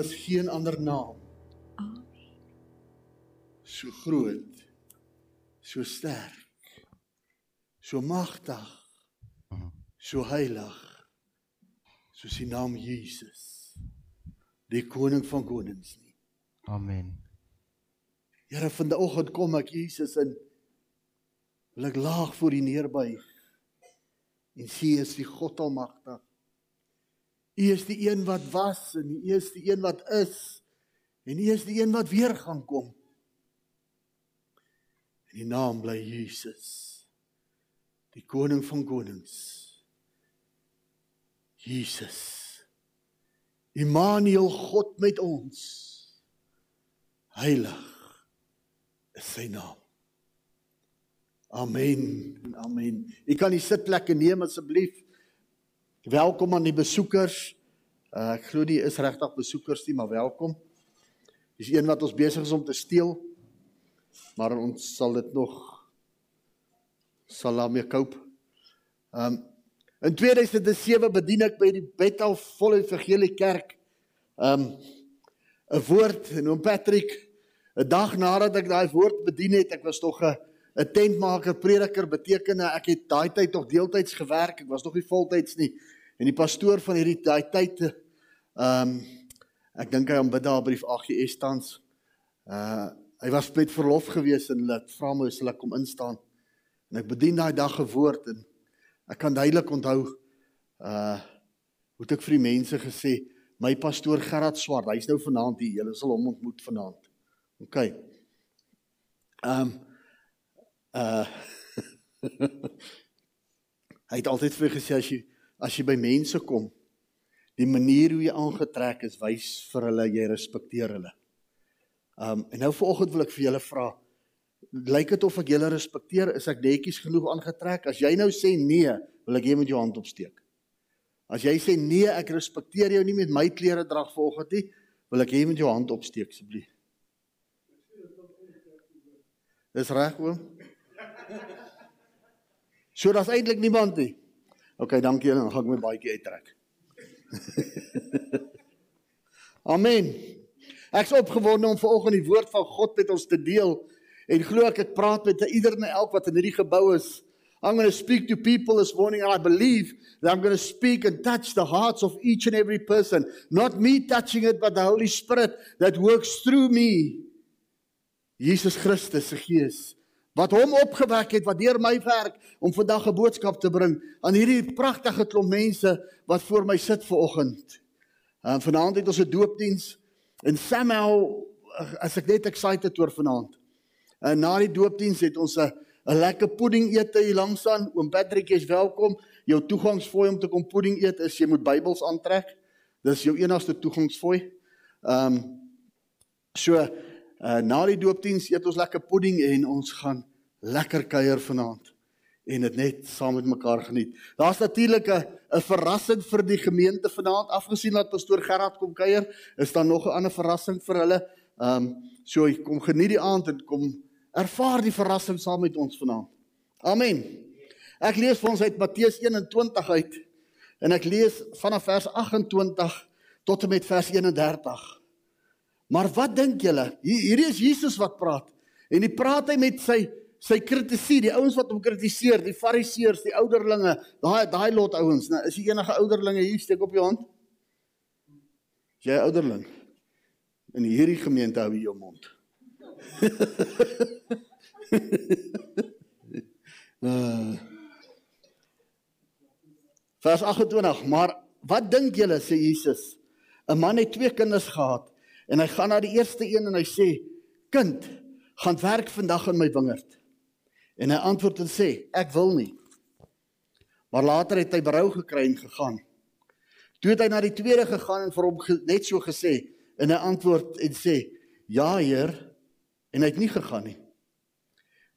is geen ander naam Amen. so groot, so sterk, so magtig, so heilig soos die naam Jesus, die koning van konings nie. Amen. Here, vanoggend kom ek Jesus in wil ek laag voor U neerbuig en sê is die God almagtig. U is die een wat was en U is die een wat is en U is die een wat weer gaan kom. En die naam bly Jesus. Die koning van konings. Jesus. Immanuel God met ons. Heilig is sy naam. Amen. en Amen. Jy kan die sitplekke neem asseblief. Welkom aan die besoekers. Uh, ek glo nie is regtig besoekers nie, maar welkom. Dis een wat ons besig is om te steel. Maar ons sal dit nog sal daarmee koop. Um in 2007 bedien ek by die Bethel Volle Evangelie Kerk. Um 'n woord en oom Patrick 'n dag nadat ek daai woord bedien het, ek was tog 'n 'n tentmaker, prediker, beteken ek het daai tyd nog deeltyds gewerk. Ek was nog nie voltyds nie. En die pastoor van hierdie daai tyd ehm um, ek dink hy aanbid daar by die AGS tans. Uh hy was met verlof gewees en hulle vra my as hulle kom instaan. En ek bedien daai dag 'n woord en ek kan duidelik onthou uh hoe ek vir die mense gesê my pastoor Gerard Swart, hy's nou vanaand hier. Julle sal hom ontmoet vanaand. OK. Ehm um, uh hy het altyd vir gesê as jy as jy by mense kom, die manier hoe jy aangetrek is, wys vir hulle jy respekteer hulle. Um en nou vanoggend wil ek vir julle vra, lyk dit of ek julle respekteer? Is ek netjies genoeg aangetrek? As jy nou sê nee, wil ek jy met jou hand opsteek. As jy sê nee, ek respekteer jou nie met my klere drag vanoggend nie, wil ek jy met jou hand opsteek asseblief. Dis reg oom. So daar's eintlik niemand nie. OK, dankie julle, dan gaan ek my baadjie uittrek. Amen. Ek's opgewonde om vanoggend die woord van God met ons te deel en glo ek ek praat met ieder en elk wat in hierdie gebou is. I'm going to speak to people this morning and I believe that I'm going to speak and touch the hearts of each and every person. Not me touching it but the Holy Spirit that works through me. Jesus Christus se gees wat hom opgewek het wat deur my werk om vandag 'n boodskap te bring aan hierdie pragtige klomp mense wat voor my sit vanoggend. En uh, vanaand het ons 'n doopdiens en somehow as ek net excited oor vanaand. En na die doopdiens het ons 'n 'n lekker pudding ete hier langs aan. Oom Patrick is welkom. Jou toegangsfooi om te kom pudding eet is jy moet Bybels aantrek. Dis jou enigste toegangsfooi. Ehm um, so uh, na die doopdiens eet ons lekker pudding en ons gaan lekker kuier vanaand en dit net saam met mekaar geniet. Daar's natuurlik 'n 'n verrassing vir die gemeente vanaand. Afgesien dat pastoor Gerard kom kuier, is daar nog 'n ander verrassing vir hulle. Ehm um, so kom geniet die aand en kom ervaar die verrassing saam met ons vanaand. Amen. Ek lees vir ons uit Matteus 21 uit en ek lees vanaf vers 28 tot en met vers 31. Maar wat dink julle? Hierdie is Jesus wat praat. En hy praat hy met sy sy kritisie, die ouens wat hom kritiseer, die fariseërs, die ouderlinge, daai daai lot ouens, nou is jy enige ouderlinge hier steek op jou hand? Is jy ouderling? In hierdie gemeente hou jy jou mond. uh, vers 28, maar wat dink julle sê Jesus? 'n Man het twee kinders gehad en hy gaan na die eerste een en hy sê: "Kind, gaan werk vandag in my wingerd." En hy antwoord en sê: "Ek wil nie." Maar later het hy berou gekry en gegaan. Toe het hy na die tweede gegaan en vir hom net so gesê en hy antwoord en sê: "Ja, Heer." En hy het nie gegaan nie.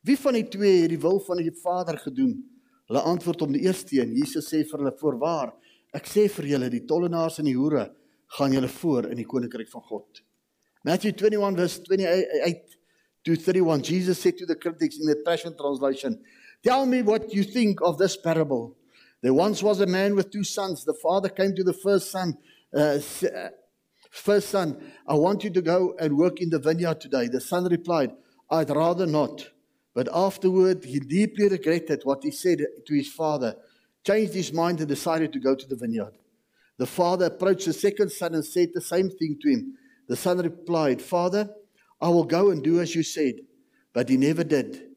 Wie van die twee het die wil van die Vader gedoen? Hulle antwoord om die eerste een. Jesus sê vir hulle: "Voorwaar, ek sê vir julle, die tollenaars en die hoere gaan julle voor in die koninkryk van God." Matthew 21 verse 28 to 31 Jesus said to the critics in the Passion translation, "Tell me what you think of this parable. There once was a man with two sons. The father came to the first son, uh, First son, I want you to go and work in the vineyard today. The son replied, I'd rather not. But afterward, he deeply regretted what he said to his father, changed his mind, and decided to go to the vineyard. The father approached the second son and said the same thing to him. The son replied, Father, I will go and do as you said. But he never did.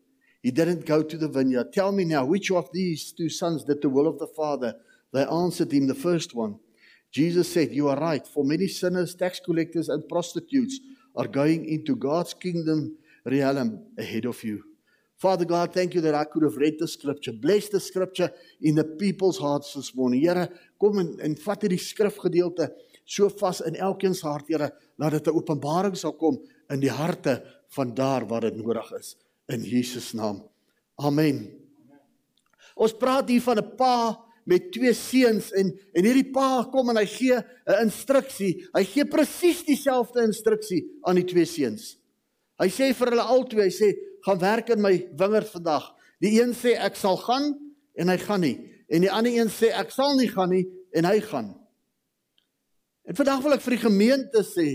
He didn't go to the vineyard. Tell me now, which of these two sons did the will of the father? They answered him, The first one. Jesus said, You are right. For many sinners, tax collectors, and prostitutes are going into God's kingdom realm ahead of you. Father God, thank you that I could have read the scripture. Bless the scripture in the people's hearts this morning. Here, kom en, en vat hierdie skrifgedeelte so vas in elkeen se hart, Here, dat dit 'n openbaring sal kom in die harte van daar waar dit nodig is in Jesus naam. Amen. Ons praat hier van 'n pa met twee seuns en en hierdie pa kom en hy gee 'n instruksie. Hy gee presies dieselfde instruksie aan die twee seuns. Hy sê vir hulle albei, hy sê gaan werk in my wingerd vandag. Die een sê ek sal gaan en hy gaan nie. En die ander een sê ek sal nie gaan nie en hy gaan. En vandag wil ek vir die gemeente sê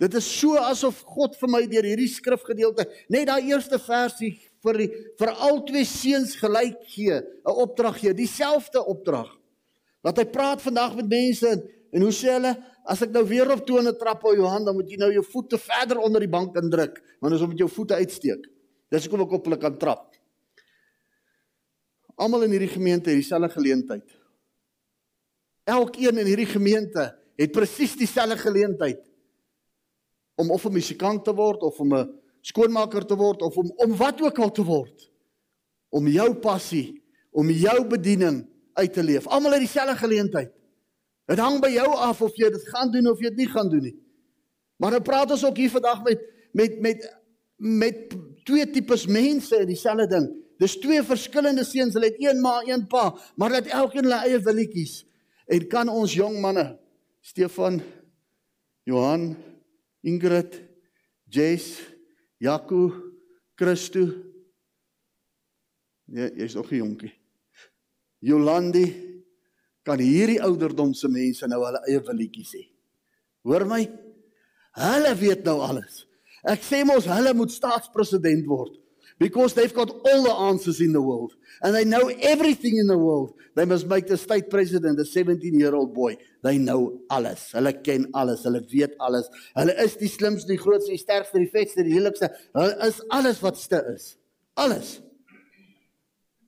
dit is so asof God vir my deur hierdie skrifgedeelte net daai eerste versie vir die, vir al twee seuns gelyk gee, 'n opdrag gee, dieselfde opdrag. Dat hy praat vandag met mense en, en hoe sê hulle as ek nou weer op tone trap op Johan, dan moet jy nou jou voete verder onder die bank indruk, want as om met jou voete uitsteek. Dis hoekom ek op hulle kan trap. Almal in hierdie gemeente het dieselfde geleentheid. Elkeen in hierdie gemeente het presies dieselfde geleentheid om of 'n musikant te word of om 'n skoonmaker te word of om om wat ook al te word. Om jou passie, om jou bediening uit te leef. Almal het dieselfde geleentheid. Dit hang by jou af of jy dit gaan doen of jy dit nie gaan doen nie. Maar nou praat ons ook hier vandag met met met met twee tipes mense in dieselfde ding. Dis twee verskillende seuns, hulle het een ma, een pa, maar hulle het elkeen hulle eie willetjies. En kan ons jong manne Stefan, Johan, Ingrid, Jess, Jaco, Christo. Nee, jy's nog 'n jonkie. Jolandi, kan hierdie ouderdomse mense nou hulle eie willetjies hê. Hoor my? Hulle weet nou alles. Ek sê mos hulle moet staatspresident word because they've got all the answers in the world and they know everything in the world. They must make the state president a 17-year-old boy. They know alles. Hulle ken alles. Hulle weet alles. Hulle is die slimste, die grootste, die sterkste, die vetste, die heiligste. Hulle is alles wat ste is. Alles.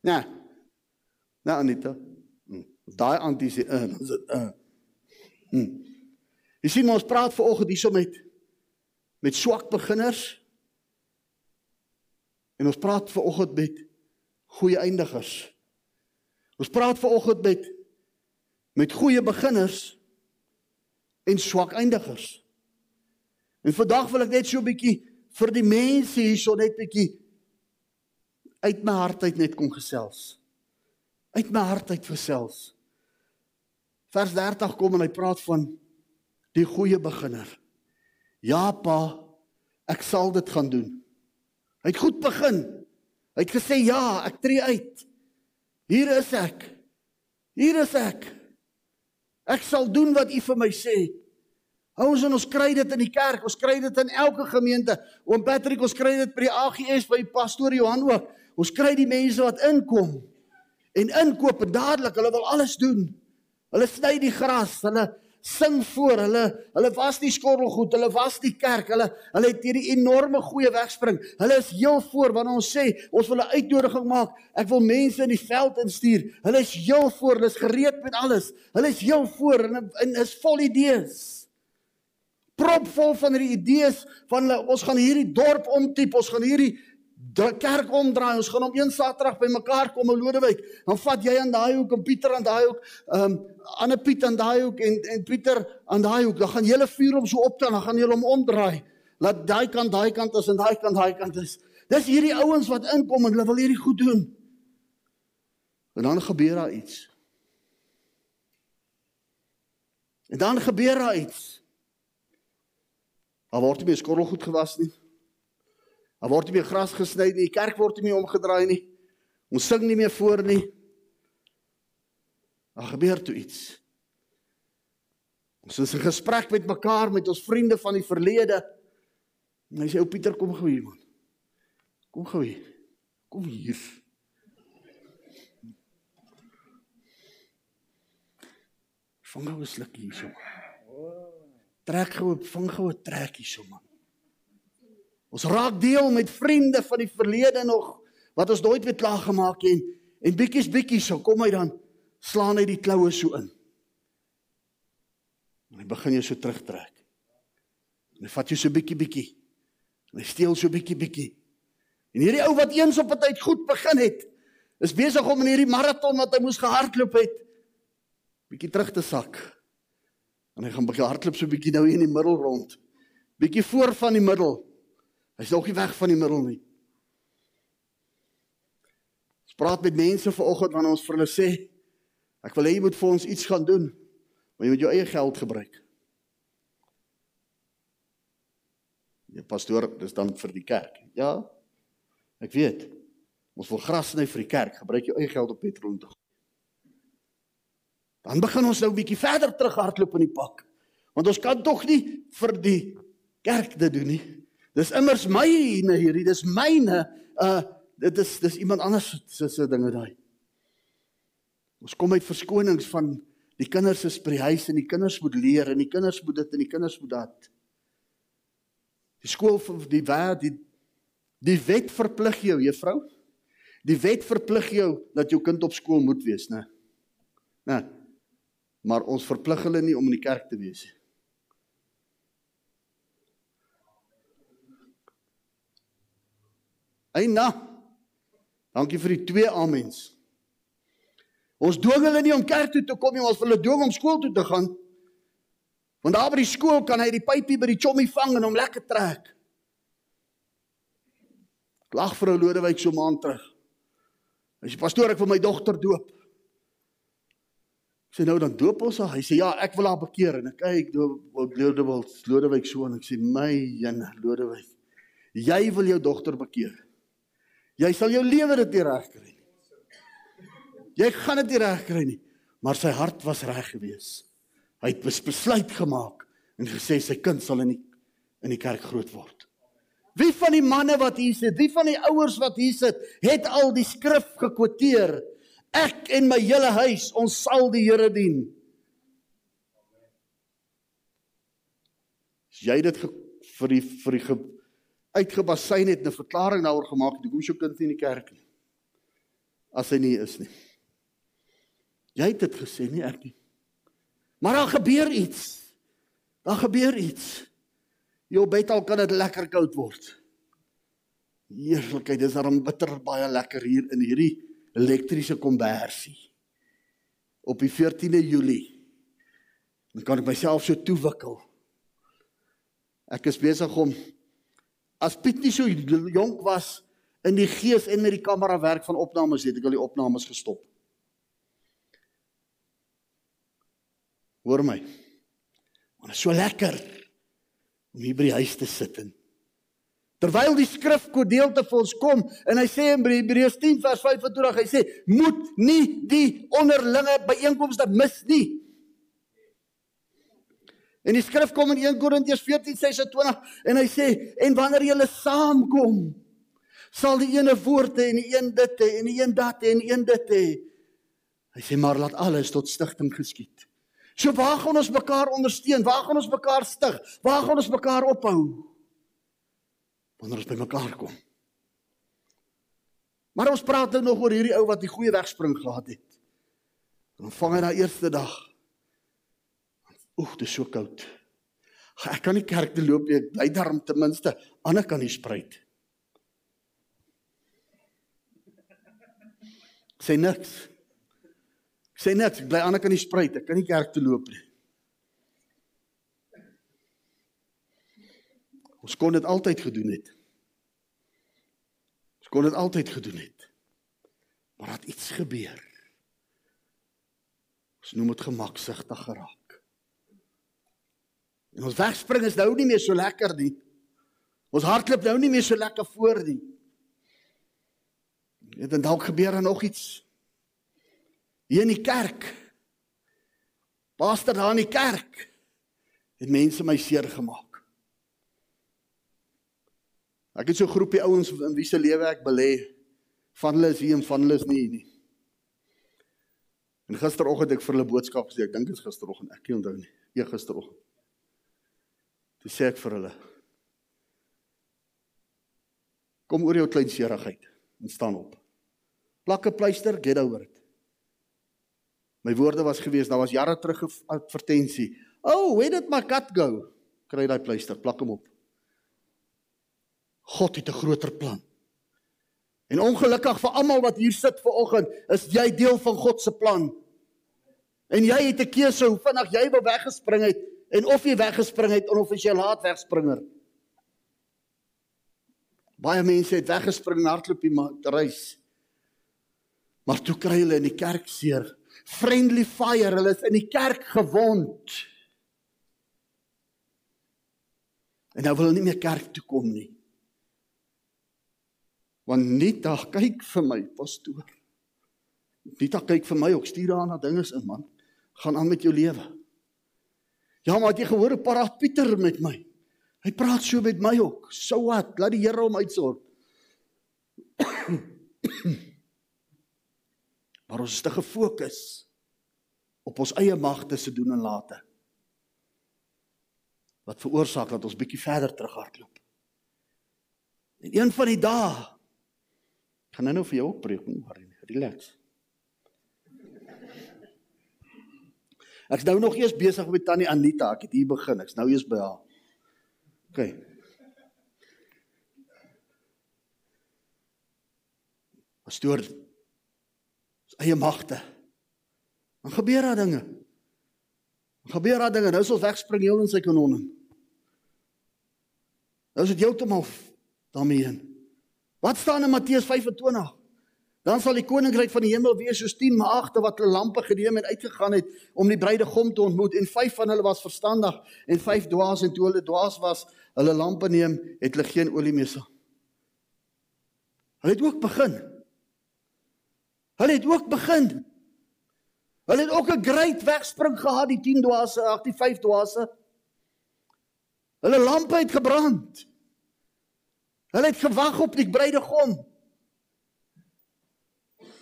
Ja. Nou Anita. Daai antie sê in, is dit in. Hm. Jy sien ons praat ver oggend hierso met met swak beginners. En ons praat ver oggend met goeie eindigers. Ons praat ver oggend met met goeie beginners en swak eindigers. En vandag wil ek net so 'n bietjie vir die mense hierso net 'n bietjie uit my hart uit net kom gesels. Uit my hart uit gesels. Vers 30 kom en hy praat van die goeie beginner. Ja pa, ek sal dit gaan doen. Hy het goed begin. Hy het gesê ja, ek tree uit. Hier is ek. Hier is ek. Ek sal doen wat u vir my sê. Ons en ons kry dit in die kerk, ons kry dit in elke gemeente. Oom Patrick, ons kry dit by die AGS by pastoor Johan ook. Ons kry die mense wat inkom en inkoop en dadelik hulle wil alles doen. Hulle sny die gras, hulle sing voor, hulle hulle was die skorrelgoed, hulle was die kerk, hulle hulle het hierdie enorme goeie wegspring. Hulle is heel voor wanneer ons sê ons wil 'n uitnodiging maak. Ek wil mense in die veld instuur. Hulle is heel voor, hulle is gereed met alles. Hulle is heel voor en, en is vol idees. Propvol van hierdie idees van hulle, ons gaan hierdie dorp omtiep, ons gaan hierdie die kerk omdraai. Ons gaan om een Saterdag by mekaar kom in Lodewyk. Dan vat jy aan daai hoek en Pieter aan daai hoek, ehm um, ander Piet aan daai hoek en en Pieter aan daai hoek. Dan gaan julle vuur om so op dan, dan gaan julle hom omdraai. Laat daai kant daai kant is en daai kant daai kant is. Dis hierdie ouens wat inkom en hulle wil hierdie goed doen. En dan gebeur daar iets. En dan gebeur daar iets. Daar word nie meer skorrelgoed gewas nie. Daar word nie meer gras gesny nie, die kerk word nie meer omgedraai nie. Ons sing nie meer voor nie. Daar gebeur toe iets. Ons is in gesprek met mekaar met ons vriende van die verlede. En hy sê ou Pieter kom gou hier man. Kom gou hier. Kom hier. Vang gou 'n sluk hierso. Trek gou, vang gou 'n trek hierso man. Ons raak deel met vriende van die verlede nog wat ons nooit weer klaar gemaak het en en bietjies bietjies so kom hy dan slaan hy die kloue so in. En hy begin jou so terugtrek. En hy vat jou so bietjie bietjie. En hy steel so bietjie bietjie. En hierdie ou wat eens op 'n tyd goed begin het, is besig om in hierdie maraton wat hy moes gehardloop het, bietjie terug te sak. En hy gaan begin hardloop so bietjie nou hier in die middel rond. Bietjie voor van die middel. Hy's nog nie weg van die middel nie. Ons praat met mense vanoggend wanneer ons vir hulle sê ek wil hê jy moet vir ons iets gaan doen. Maar jy moet jou eie geld gebruik. Ja pastoor, dis dan vir die kerk. Ja. Ek weet. Ons wil gras sny vir die kerk, gebruik jou eie geld op petrol te. Dan begin ons nou 'n bietjie verder terughardloop in die pak. Want ons kan tog nie vir die kerk dit doen nie. Dis immers myne hierdie, dis myne. Uh dit is dis iemand anders se se dinge daai. Ons kom uit verskonings van die kinders is by die huis en die kinders moet leer en die kinders moet dit en die kinders moet dat. Die skool vir die wêreld die die wet verplig jou juffrou. Die wet verplig jou dat jou kind op skool moet wees, né? Né? Maar ons verplig hulle nie om in die kerk te wees nie. Eina. Dankie vir die twee amens. Ons dwing hulle nie om kerk toe te kom nie, ons wil hulle dwing om skool toe te gaan. Want daar by die skool kan hy die pypie by die chommie vang en hom lekker trek. Lag vrou Lodewyk so maand terug. Hy sê pastoor, ek wil my dogter doop. Ek sê nou dan doop ons haar. Hy sê ja, ek wil haar bekeer en ek kyk doop Lodewyk Lodewyk so en ek sê my Jan Lodewyk. Jy wil jou dogter bekeer. Jy sal jou lewe dit reg kry. Jy gaan dit nie reg kry nie, maar sy hart was reg geweest. Hy het besluit gemaak en gesê sy kind sal in die in die kerk groot word. Wie van die manne wat hier sit, wie van die ouers wat hier sit, het al die skrif gekwoteer? Ek en my hele huis, ons sal die Here dien. As jy dit vir die vir die uitgebasyn het 'n verklaring daaroor gemaak het, hoekom jou kind nie in die kerk nie? As hy nie is nie. Jy het dit gesê nie ek nie. Maar daar gebeur iets. Daar gebeur iets. Jou bed al kan dit lekker koud word. Heerlikheid, dis daarom bitter baie lekker hier in hierdie elektriese kombersie. Op die 14de Julie. Dan kan ek myself so toewikkel. Ek is besig om as Piet nie so jonk was in die gees en met die kamera werk van opnames het ek al die opnames gestop. Hoor my. Want dit is so lekker om hier by die huis te sit en terwyl die skrifgedeelte vir ons kom en hy sê in Hebreërs 10 vers 25 hy sê moet nie die onderlinge byeenkomste mis nie. En die skrif kom in 1 Korintiërs 14:26 en hy sê en wanneer julle saamkom sal die ene woord hê en die een dit hê en die een dat hê en die een dit hê. Hy sê maar laat alles tot stigting geskied. So waar gaan ons mekaar ondersteun? Waar gaan ons mekaar stig? Waar gaan ons mekaar ophou? Wanneer ons by mekaar kom. Maar ons praat nou nog oor hierdie ou wat die goeie wegspring gehad het. En vang hy na eerste dag. Oek, dit is so koud. Ek kan nie kerk toe loop nie. Ek bly darm ten minste aan die kant die spruit. Sê niks sê net ek bly ek kan nie spruit, ek kan nie kerk toe loop nie. Ons kon dit altyd gedoen het. Ons kon dit altyd gedoen het. Maar het iets gebeur. Ons noem dit gemaksigtig geraak. En ons wegspring is nou nie meer so lekker nie. Ons hardloop nou nie meer so lekker voor nie. Dit en dalk gebeur er nog iets hier in die kerk. Pastor daar in die kerk. het mense my seer gemaak. Ek het so 'n groepie ouens in wie se lewe ek belê. Van hulle is hier en van hulle is nie nie. En gisteroggend ek vir hulle boodskap gesê, ek dink dit is gisteroggend, ek kan onthou nie. Ja, gisteroggend. Toe sê ek vir hulle: Kom oor jou klein seerigheid en staan op. Plak 'n pleister, get over it. My woorde was gewees, daar was jare terug 'n advertensie. Oh, where did my cat go? Kry daai pleister, plak hom op. God het 'n groter plan. En ongelukkig vir almal wat hier sit ver oggend, is jy deel van God se plan. En jy het 'n keuse hoe vinnig jy wil weggespring het en of jy weggespring het of as jy laat wegspringer. Baie mense het weggespring en hardloop die reis. Maar toe kry hulle in die kerk seer. Friendly fire, hulle is in die kerk gewond. En nou wil hulle nie meer kerk toe kom nie. Want Nita kyk vir my, pastoor. Nita kyk vir my, ek stuur haar na dinge in man. Gaan aan met jou lewe. Ja, maar het jy gehoor op Paraat Pieter met my? Hy praat so met my ook. So wat? Laat die Here hom uitsorg. maar ons is te gefokus op ons eie magte se doen en late. Wat veroorsaak dat ons bietjie verder terughardloop. En een van die dae gaan nou vir jou ook preek, maar relax. Ek's nou nog eers besig met tannie Anita. Ek het hier begin. Ek's nou eers by haar. OK. Pastoor eie magte. Dan gebeur daar dinge. Dan gebeur daar dinge. Nou ons wegspring heel in sy kanonnen. Nou is dit heeltemal daarmee heen. Wat staan in Matteus 25? Dan sal die koninkryk van die hemel wees soos 10 maagde wat hulle lampe geneem en uitgegaan het om die bruidegom te ontmoet en 5 van hulle was verstandig en 5 dwaas en toe hulle dwaas was, hulle lampe neem, het hulle geen olie meer saam. Hulle het ook begin Hulle het ook begin. Hulle het ook 'n great wegspring gehad die 10 dwaase, ag die 5 dwaase. Hulle lampe het gebrand. Hulle het gewag op die bruidegom.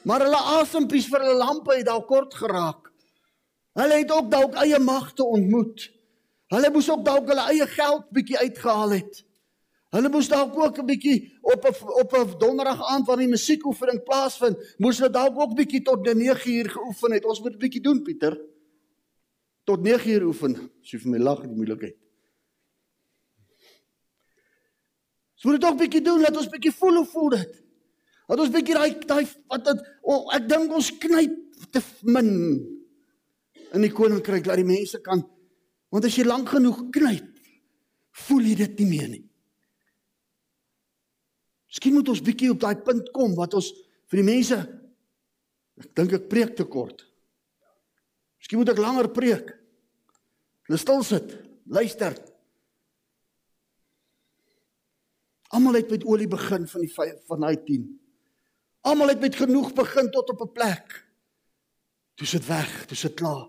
Maar hulle asempies vir hulle lampe het dalk kort geraak. Hulle het ook dalk eie magte ontmoet. Hulle moes ook dalk hulle eie geld bietjie uitgehaal het. Hulle moes dalk ook 'n bietjie op 'n op 'n donderdag aand wanneer die musiekoefening plaasvind, moes hulle dalk ook bietjie tot 9 uur geoefen het. Ons moet 'n bietjie doen, Pieter. Tot 9 uur oefen. Sy vir my lag die moeilikheid. Ons moet dit ook bietjie doen, laat ons bietjie voel hoe voel dit. Laat ons bietjie daai daai wat dit oh, ek dink ons knyp te min in die koninkryk dat die mense kan want as jy lank genoeg knyp, voel jy dit nie meer nie. Miskien moet ons bietjie op daai punt kom wat ons vir die mense ek dink ek preek te kort. Miskien moet ek langer preek. Hulle stil sit, luister. Almal het met olie begin van die van daai 10. Almal het met genoeg begin tot op 'n plek. Toe sit weg, toe sit klaar.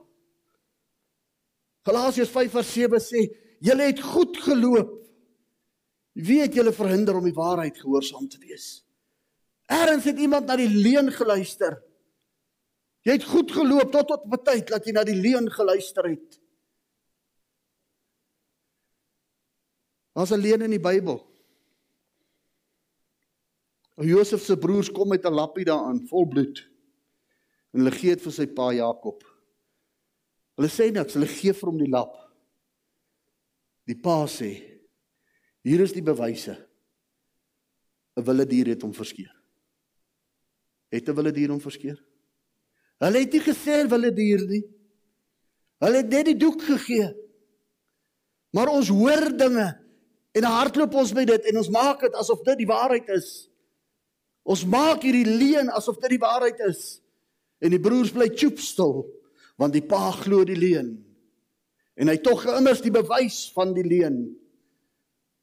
Galasiërs 5:7 sê, julle het goed geloop. Wie het julle verhinder om die waarheid gehoorsaam te wees? Erns het iemand na die leuen geluister. Jy het goed geloop tot tot op 'n tyd dat jy na die leuen geluister het. Daar's 'n leuen in die Bybel. Josef se broers kom met 'n lappie daaraan vol bloed. En hulle gee dit vir sy pa Jakob. Hulle sê niks, hulle gee vir hom die lap. Die pa sê: Hier is die bewyse. 'n Wilde dier het hom verskeer. Het 'n wilde dier hom verskeer? Hulle het nie gesê wilde dier nie. Hulle het net die doek gegee. Maar ons hoor dinge en hardloop ons met dit en ons maak dit asof dit die waarheid is. Ons maak hierdie leuen asof dit die waarheid is. En die broers bly choop stil want die pa glo die leuen. En hy tog immers die bewys van die leuen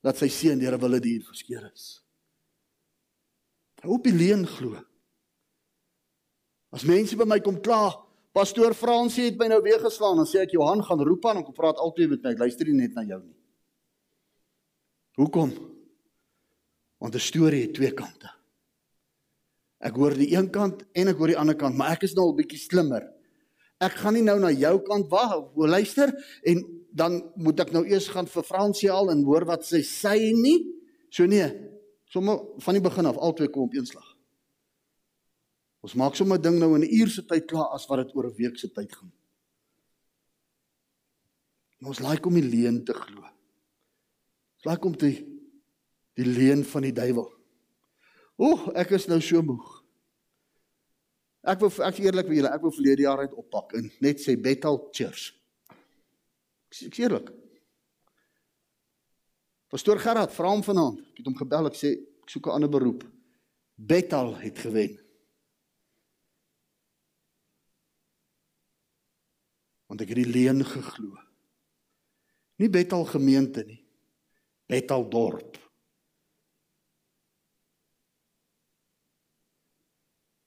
dat sy seun deur 'n wilde dier verskeer is. Hy op die leen glo. As mense by my kom kla, Pastoor Fransie het my nou weer geslaan en sê ek Johan gaan roep aan en kom praat altyd met my. Ek luister nie net na jou nie. Hoekom? Want 'n storie het twee kante. Ek hoor die een kant en ek hoor die ander kant, maar ek is nou al bietjie slimmer. Ek gaan nie nou na jou kant wag, luister en dan moet ek nou eers gaan vir Fransie al en hoor wat sy sê nie. So nee, sommer van die begin af albei kom op een slag. Ons maak sommer ding nou in 'n uur se tyd klaar as wat dit oor 'n week se tyd gaan. En ons like om die leuen te glo. Ons like om te die leuen van die duiwel. Oeg, ek is nou so moeg. Ek wil ek eerlik vir julle, ek wil verlede jaar uit oppak en net sê Bethel Church. Ek sê eerlik. Pastoor Gerard vra hom vanaand. Ek het hom gebel, ek sê ek soek 'n ander beroep. Bethel het gewen. want ek het die leuen geglo. Nie Bethel gemeente nie. Bethel dorp.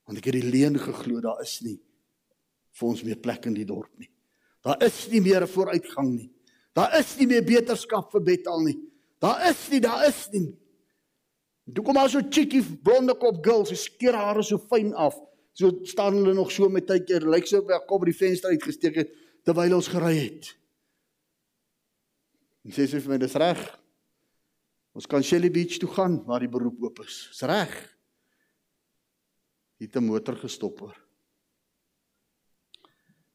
Want ek het die leuen geglo daar is nie vir ons meer plek in die dorp nie. Daar is nie meer 'n vooruitgang nie. Daar is nie meer beterskap vir Bethel nie. Daar is nie, daar is nie. Toe kom al so chickie blonde kop girls, sy skeer hare so fyn af. So staan hulle nog so met tydjie, lyk so op haar kop by die venster uitgesteek het terwyl ons gery het. En sê sy vir my dis reg. Ons kan Shelly Beach toe gaan waar die beroep oop is. Dis reg. Het 'n motor gestop hoor.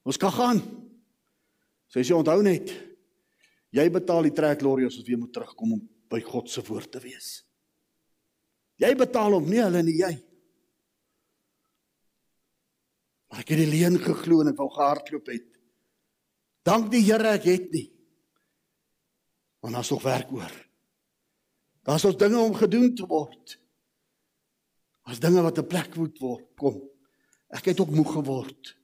Ons kan gaan. Sy sê onthou net jy betaal die trek lorry as ons weer moet terugkom om by God se woord te wees. Jy betaal hom nie hulle nie jy. Maar ek het die leen geglo en ek wou gehardloop het. Dank die Here ek het nie. Want daar's nog werk oor. Daar's ons dinge om gedoen te word. As dinge wat 'n plek moet word, kom. Ek het ook moeg geword.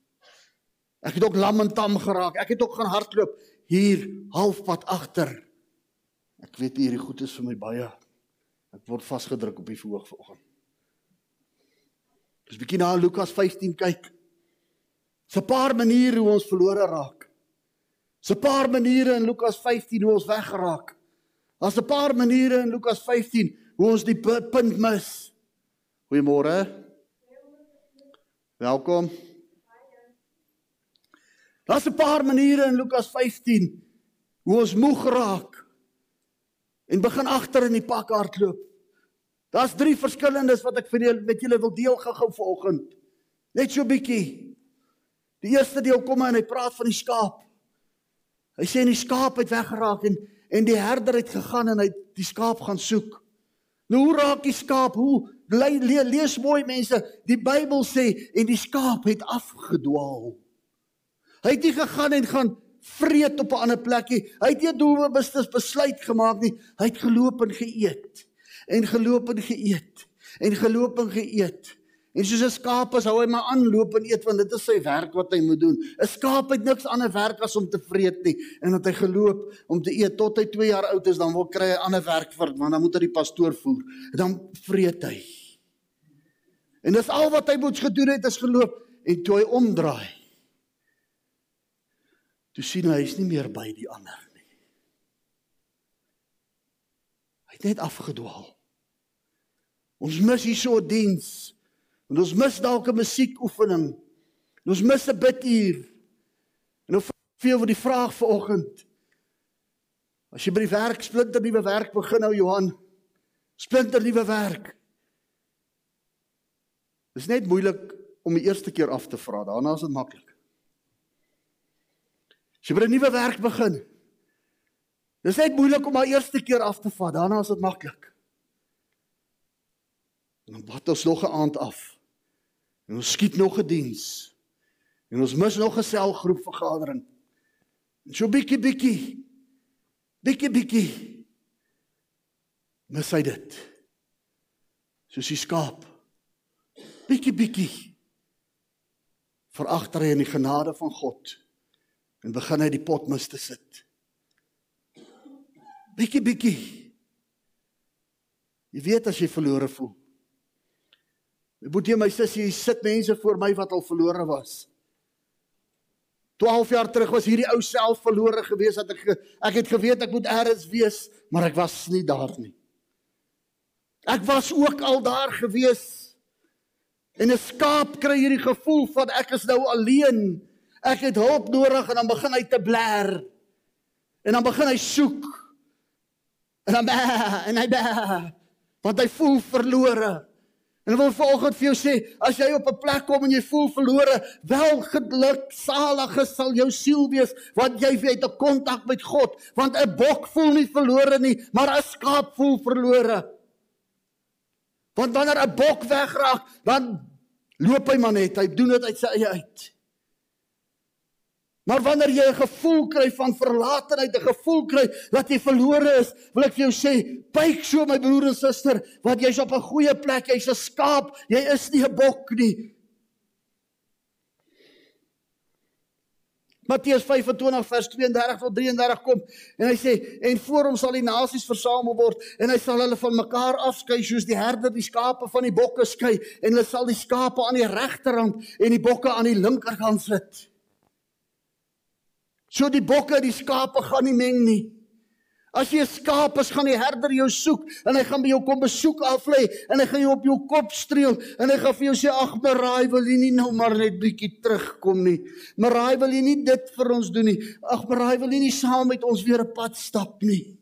Ek het ook lam en tam geraak. Ek het ook gaan hardloop hier halfpad agter. Ek weet hierdie goed is vir my baie. Ek word vasgedruk op die verhoog vanoggend. Dis bietjie na Lukas 15 kyk. 'n Paar maniere hoe ons verlore raak. Dis 'n paar maniere in Lukas 15 hoe ons weggeraak. Daar's 'n paar maniere in Lukas 15 hoe ons die punt mis. Goeiemôre. Welkom. Daar's 'n paar maniere in Lukas 15 hoe ons moeg raak en begin agter in die pak hardloop. Daar's drie verskillendes wat ek vir julle met julle wil deel gou-gou vanoggend. Net so bietjie. Die eerste deel kom en hy praat van die skaap. Hy sê die skaap het weggeraak en en die herder het gegaan en hy die skaap gaan soek. Nou hoe raak die skaap? Hoe le, le, lees mooi mense, die Bybel sê en die skaap het afgedwaal. Hy het nie gegaan en gaan vreet op 'n ander plekkie. Hy het nie doelbewus besluit gemaak nie. Hy het geloop en geëet en geloop en geëet en geloop en geëet. En soos 'n skaap as hou hy maar aanloop en eet want dit is sy werk wat hy moet doen. 'n Skaap het niks ander werk as om te vreet nie en dat hy geloop om te eet tot hy 2 jaar oud is dan wil kry hy ander werk vir want dan moet hy die pastoor voer. En dan vreet hy. En dis al wat hy moets gedoen het is geloop en toe hy omdraai. Toe sien hy hy's nie meer by die ander nie. Hy het net afgedwaal. Ons mis hier so 'n diens En ons mis dalk 'n musiekoefening. En ons mis 'n biduur. En of veel vir die vraag vanoggend. As jy by die werk splinter nuwe werk begin nou Johan, splinter nuwe werk. Dis net moeilik om die eerste keer af te vra, daarna is dit maklik. As jy by 'n nuwe werk begin, dis net moeilik om maar eerste keer af te vat, daarna is dit maklik. En dan wat ons nog 'n aand af. En ons skiet nog 'n diens. En ons mis nog 'n selgroep vergadering. En so bietjie bietjie. Bietjie bietjie. Mis hy dit. Soos die skaap. Bietjie bietjie. Veragter hy in die genade van God en begin hy die pot mis te sit. Bietjie bietjie. Jy weet as jy verlore voel. Boetie my sussie, hier sit mense voor my wat al verlore was. 12 jaar terug was hierdie ou self verlore gewees dat ek ek het geweet ek moet eers wees, maar ek was nie daar nie. Ek was ook al daar gewees. En 'n skaap kry hierdie gevoel van ek is nou alleen. Ek het hulp nodig en dan begin hy te bler. En dan begin hy soek. En dan en hy want hy voel verlore. En ek wil vanoggend vir jou sê, as jy op 'n plek kom en jy voel verlore, wel geluk, salig sal jou siel wees, want jy het 'n kontak met God, want 'n bok voel nie verlore nie, maar 'n skaap voel verlore. Want wanneer 'n bok wegraak, dan loop hy maar net, hy doen dit uit sy eie uit. Maar wanneer jy 'n gevoel kry van verlatenheid, 'n gevoel kry dat jy verlore is, wil ek vir jou sê, buig so my broer en suster, want jy's op 'n goeie plek, jy's 'n skaap, jy is nie 'n bok nie. Matteus 25 vers 32 tot 33 kom en hy sê en voor hom sal die nasies versamel word en hy sal hulle van mekaar afskei soos die herder die skape van die bokke skei en hulle sal die skape aan die regterkant en die bokke aan die linkerkant sit. So die bokke die skape gaan nie meng nie. As jy 'n skaap is, gaan die herder jou soek en hy gaan by jou kom besoek af lê en hy gaan jou op jou kop streel en hy gaan vir jou sê ag Maraai wil jy nie nou maar net bietjie terugkom nie. Maraai wil jy nie dit vir ons doen nie. Ag Maraai wil jy nie saam met ons weer 'n pad stap nie.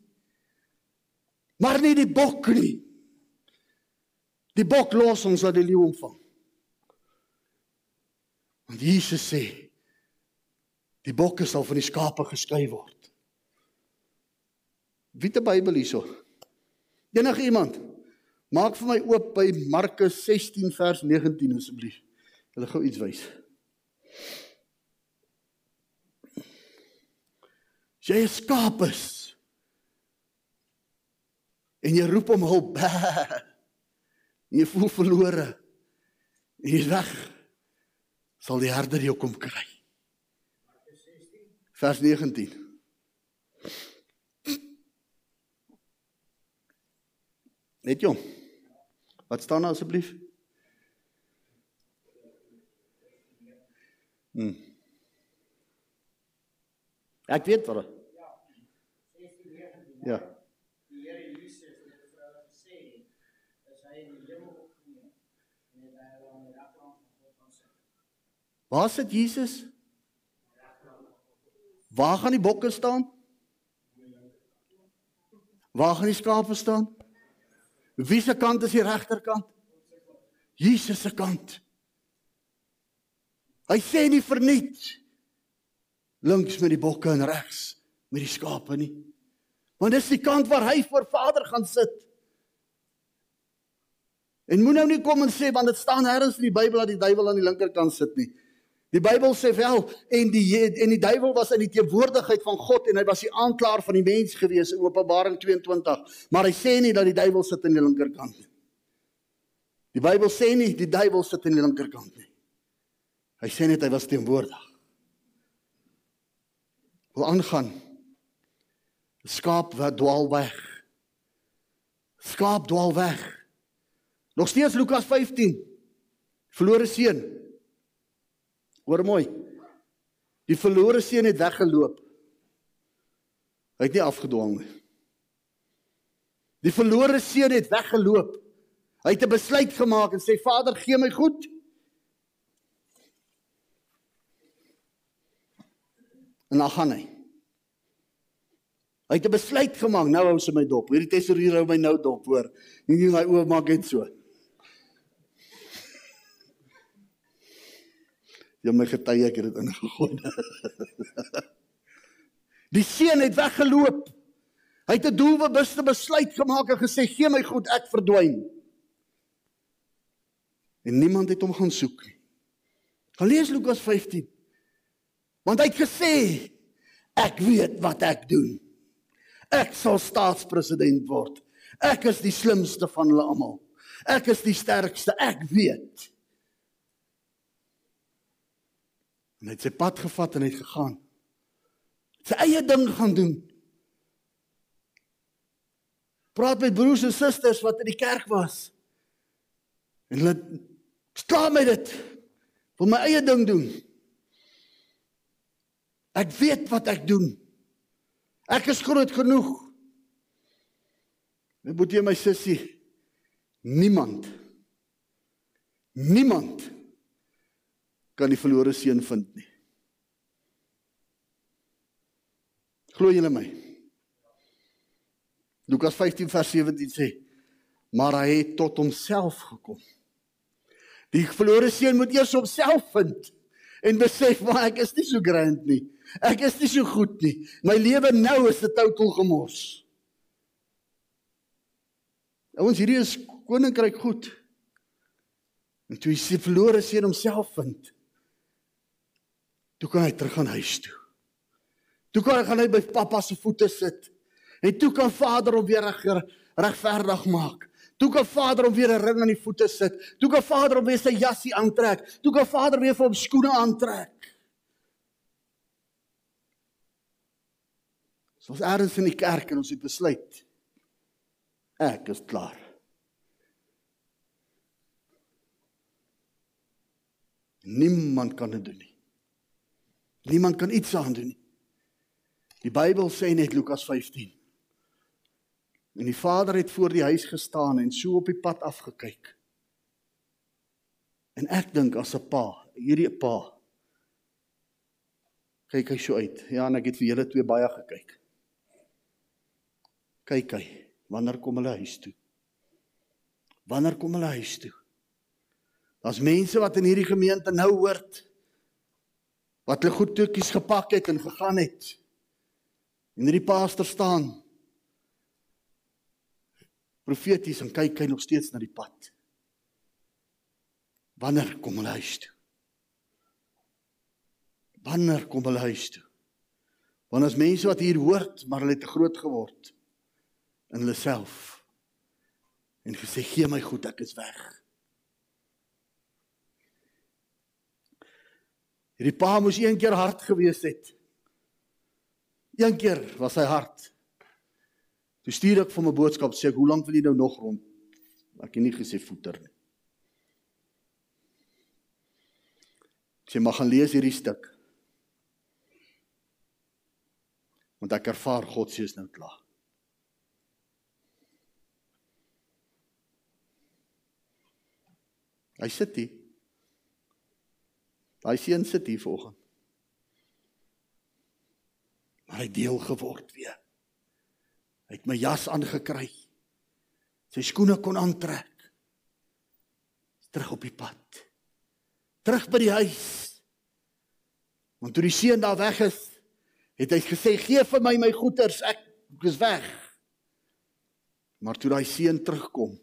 Maar nie die bok nie. Die bok los ons uit die leeu omvang. Want Jesus sê Die bokke sal van die skape geskei word. Wie te Bybel hierso? Enige iemand? Maak vir my oop by Markus 16 vers 19 asseblief. Hulle gou iets wys. Jy is skaap is. En jy roep om hulp. En jy voel verlore. En jy weg. Sal die herder jou kom kry vers 19. Net jong. Wat staan daar asseblief? Hm. Ek weet wat. Ja. 16:19. Ja. Die Here Jesus het vir hulle gesê, as hy in die hemel opgeneem en hy daar aan die regterkant van God gaan sit. Waar sit Jesus? Waar gaan die bokke staan? Waar gaan die skape staan? Wie se kant is die regterkant? Jesus se kant. Hy sê nie verniet links met die bokke en regs met die skape nie. Want dis die kant waar hy voor Vader gaan sit. En moet nou nie kom en sê want dit staan nêrens in die Bybel dat die duiwel aan die linkerkant sit nie. Die Bybel sê wel en die en die duiwel was in die teenwoordigheid van God en hy was die aanklaer van die mens gewees in Openbaring 22. Maar hy sê nie dat die duiwel sit aan die linkerkant nie. Die Bybel sê nie die duiwel sit aan die linkerkant nie. Hy sê net hy was teenwoordig. Wil aangaan. Skaap wat dwaal weg. Skaap dwaal weg. Nog steeds Lukas 15. Verlore seun. Hoor mooi. Die verlore seun het weggeloop. Hy het nie afgedwang nie. Die verlore seun het weggeloop. Hy het 'n besluit gemaak en sê Vader, gee my goed. En dan gaan hy. Hy het 'n besluit gemaak. Nou hou sy my dop. Hierdie tesourier hou my nou dop, hoor. Nie nie my oë maak net so. Jy my getuie ek het dit ingegooi. Die seun het weggeloop. Hy het 'n doelbewuste besluit gemaak en gesê: "Gee my goed, ek verdwyn." En niemand het hom gaan soek nie. Gaan lees Lukas 15. Want hy het gesê: "Ek weet wat ek doen. Ek sal staatspresident word. Ek is die slimste van hulle almal. Ek is die sterkste. Ek weet." En hy het sy pad gevat en hy het gegaan. Sy eie ding gaan doen. Praat met broers en susters wat in die kerk was. En hulle staan met dit. Wil my eie ding doen. Ek weet wat ek doen. Ek is groot genoeg. My boetie en my sussie, niemand niemand kan die verlore seun vind nie. Glo julle my? Lukas 15 vers 17 sê: "Maar hy het tot homself gekom." Die verlore seun moet eers homself vind en besef maar ek is nie so grand nie. Ek is nie so goed nie. My lewe nou is 'n totaal gemors. Ouens, hierdie is koninkryk goed. En toe hy se verlore seun homself vind, toe kan hy terug gaan huis toe. Toe kan hy gaan hy by pappa se voete sit. En toe kan Vader hom weer reg regverdig maak. Toe kan Vader hom weer 'n ring aan die voete sit. Toe kan Vader hom weer sy jassie aantrek. Toe kan Vader weer vir hom skoene aantrek. So ons eers in die kerk en ons het besluit ek is klaar. Niemand kan dit doen nie. Niemand kan iets aan doen nie. Die Bybel sê net Lukas 15. En die vader het voor die huis gestaan en so op die pad afgekyk. En ek dink as 'n pa, hierdie pa kyk hy so uit. Ja, en ek het vir julle twee baie gekyk. Kyk hy, wanneer kom hulle huis toe? Wanneer kom hulle huis toe? Daar's mense wat in hierdie gemeente nou hoort wat hulle goed toekies gepak het en gegaan het. En hierdie pastor staan profeties en kyk hy nog steeds na die pad. Wanneer kom hulle huis toe? Wanneer kom hulle huis toe? Want as mense wat hier hoort, maar hulle het te groot geword in hulle self en gesê gee my goed, ek is weg. Hierdie pa moes een keer hard gewees het. Een keer was hy hard. Toe stuur ek vir my boodskap sê ek hoe lank wil jy nou nog rond? Ek het nie gesê voeter nie. Jy mag gaan lees hierdie stuk. Want ek ervaar God se is nou klaar. Hy sit hier. Daai seun sit hier vanoggend maar hy deel geword weer. Hy het my jas aangekry. Sy skoene kon aantrek. Terug op die pad. Terug by die huis. Want toe die seun daar weg is, het hy gesê: "Gee vir my my goeders, ek is weg." Maar toe daai seun terugkom,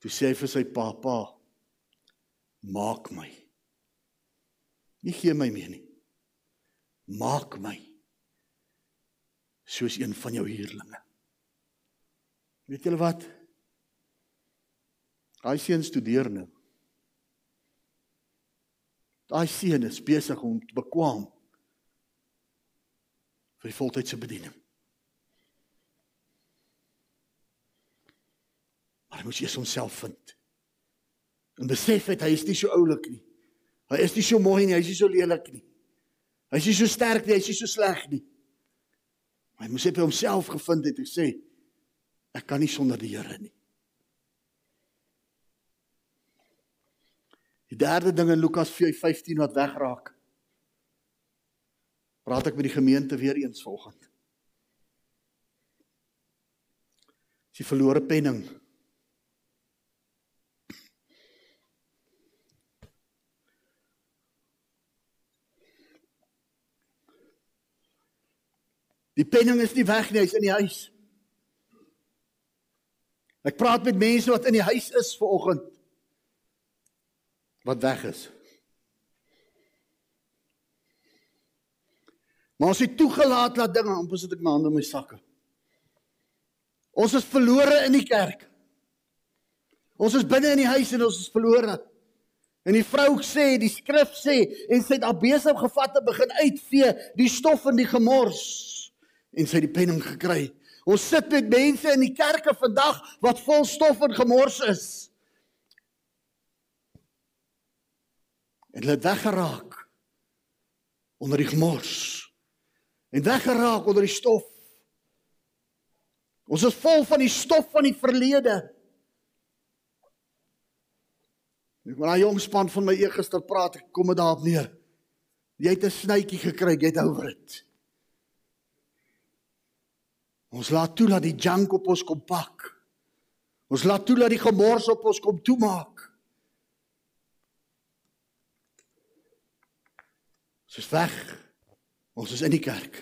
toe sê hy vir sy pappa: "Maak my. Nie gee my meer nie. Maak my." soos een van jou huurlinge. Weet julle wat? Daai seun studeer nou. Daai seun is besig om te bekwam vir die voltydse bediening. Maar hy moet eers homself vind. En besef het hy is nie so oulik nie. Hy is nie so mooi nie, hy is nie so lelik nie. Hy is nie so sterk nie, hy is nie so sleg nie. Hy moes net by homself gevind het en sê ek kan nie sonder die Here nie. Die derde ding in Lukas 4:15 wat wegraak. Praat ek met die gemeente weer eens vanoggend. Die verlore penning. Die penning is nie weg nie, hy's in die huis. Ek praat met mense wat in die huis is ver oggend wat weg is. Maar ons het toegelaat dat dinge, amper sit ek my hande in my sakke. Ons is verlore in die kerk. Ons is binne in die huis en ons is verlore. En die vrou sê, die skrif sê en sy het al besig gevat te begin uitvee die stof in die gemors en sy het die penning gekry. Ons sit met mense in die kerke vandag wat vol stof en gemors is. En hulle het weggeraak onder die gemors en weggeraak onder die stof. Ons is vol van die stof van die verlede. Ek met daai jong span van my eergister praat, ek kom dit daarop neer. Jy het 'n snytjie gekry, jy het oor dit. Ons laat toe dat die junk op ons kom pak. Ons laat toe dat die gemors op ons kom toemaak. Ons is weg. Ons is in die kerk.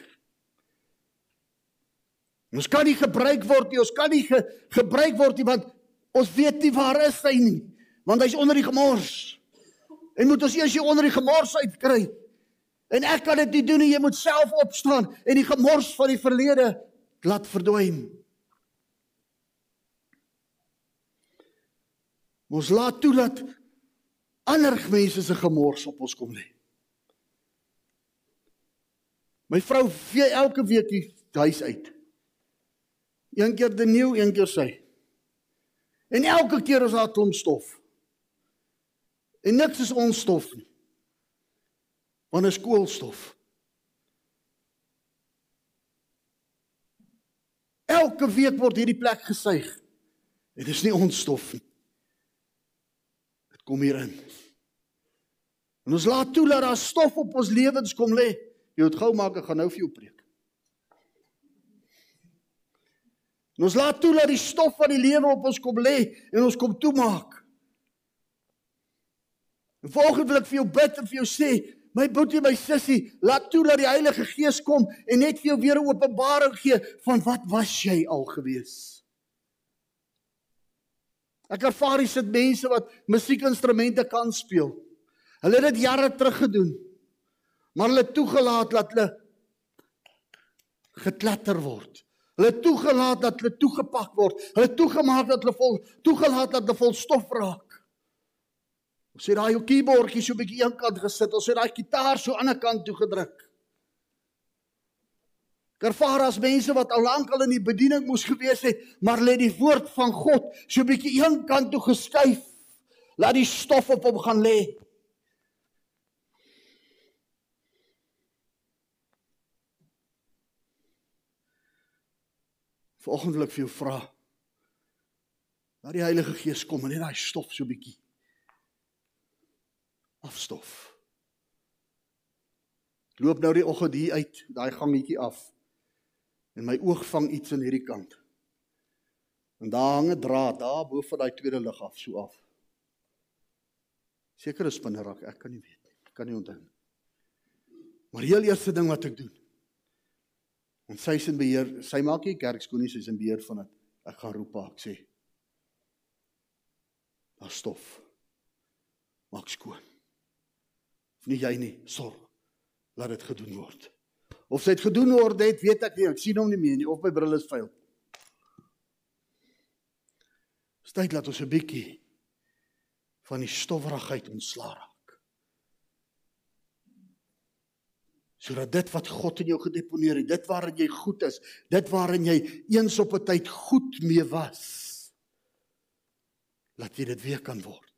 En ons kan nie gebruik word nie. Ons kan nie ge, gebruik word nie want ons weet nie waar is hy nie, want hy's onder die gemors. En moet ons eers hier onder die gemors uitkry. En ek kan dit nie doen nie. Jy moet self opstaan en die gemors van die verlede laat verdwyn. Ons laat toe dat ander mense se gemors op ons kom lê. My vrou vee elke week die huis uit. Een keer die nuwe, een keer sy. En elke keer is daar 'n klomp stof. En niks is ons stof nie. Want is koolstof. Elke week word hierdie plek gesuig. Dit is nie ons stof nie. Dit kom hier in. En ons laat toe dat daar stof op ons lewens kom lê. Jy moet gou maak, ek gaan nou vir jou preek. En ons laat toe dat die stof van die lewe op ons kom lê en ons kom toemaak. En volgende wil ek vir jou bid en vir jou sê, my boetie, my sussie, laat toe dat die Heilige Gees kom en net vir jou weer 'n openbaring gee van wat was jy al gewees. Ek ervaar hier sit mense wat musiekinstrumente kan speel. Hulle het dit jare terug gedoen. Maar hulle toegelaat dat hulle geklatter word. Hulle toegelaat dat hulle toegepak word. Hulle toegemaak dat hulle vol toegelaat dat hulle vol stof raak. Ons het daai keyboardjie so 'n bietjie eenkant gesit. Ons het daai gitaar so aan 'n kant toe gedruk. Ervaar as mense wat al lank al in die bediening moes gewees het, maar lê die woord van God so 'n bietjie eenkant toe geskuif. Laat die stof op hom gaan lê. Vanoggend wil ek vir jou vra. Laat die Heilige Gees kom en net daai stof so 'n bietjie afstof. Ek loop nou die oggend hier uit, daai gangetjie af. En my oog vang iets aan hierdie kant. En daar hang 'n draad daar bo van daai tweede lig af so af. Sekere spinnerak, ek kan nie weet nie. Ek kan nie onthou nie. Maar heel eerste ding wat ek doen. En sy is in beheer, sy maak nie kerk skoon nie, sy's in beheer van dit. Ek gaan roep haar, ek sê. Daar stof. Maak skoon of nie jy nie, sorg dat dit gedoen word. Of dit gedoen word het, weet ek nie, ek sien hom nie meer nie of my bril is vuil. Styg laat ons 'n bietjie van die stowwerigheid ontslaa raak. Sodat dit wat God in jou gedeponeer het, dit waarin jy goed is, dit waarin jy eens op 'n tyd goed mee was, laat jy dit weer kan word.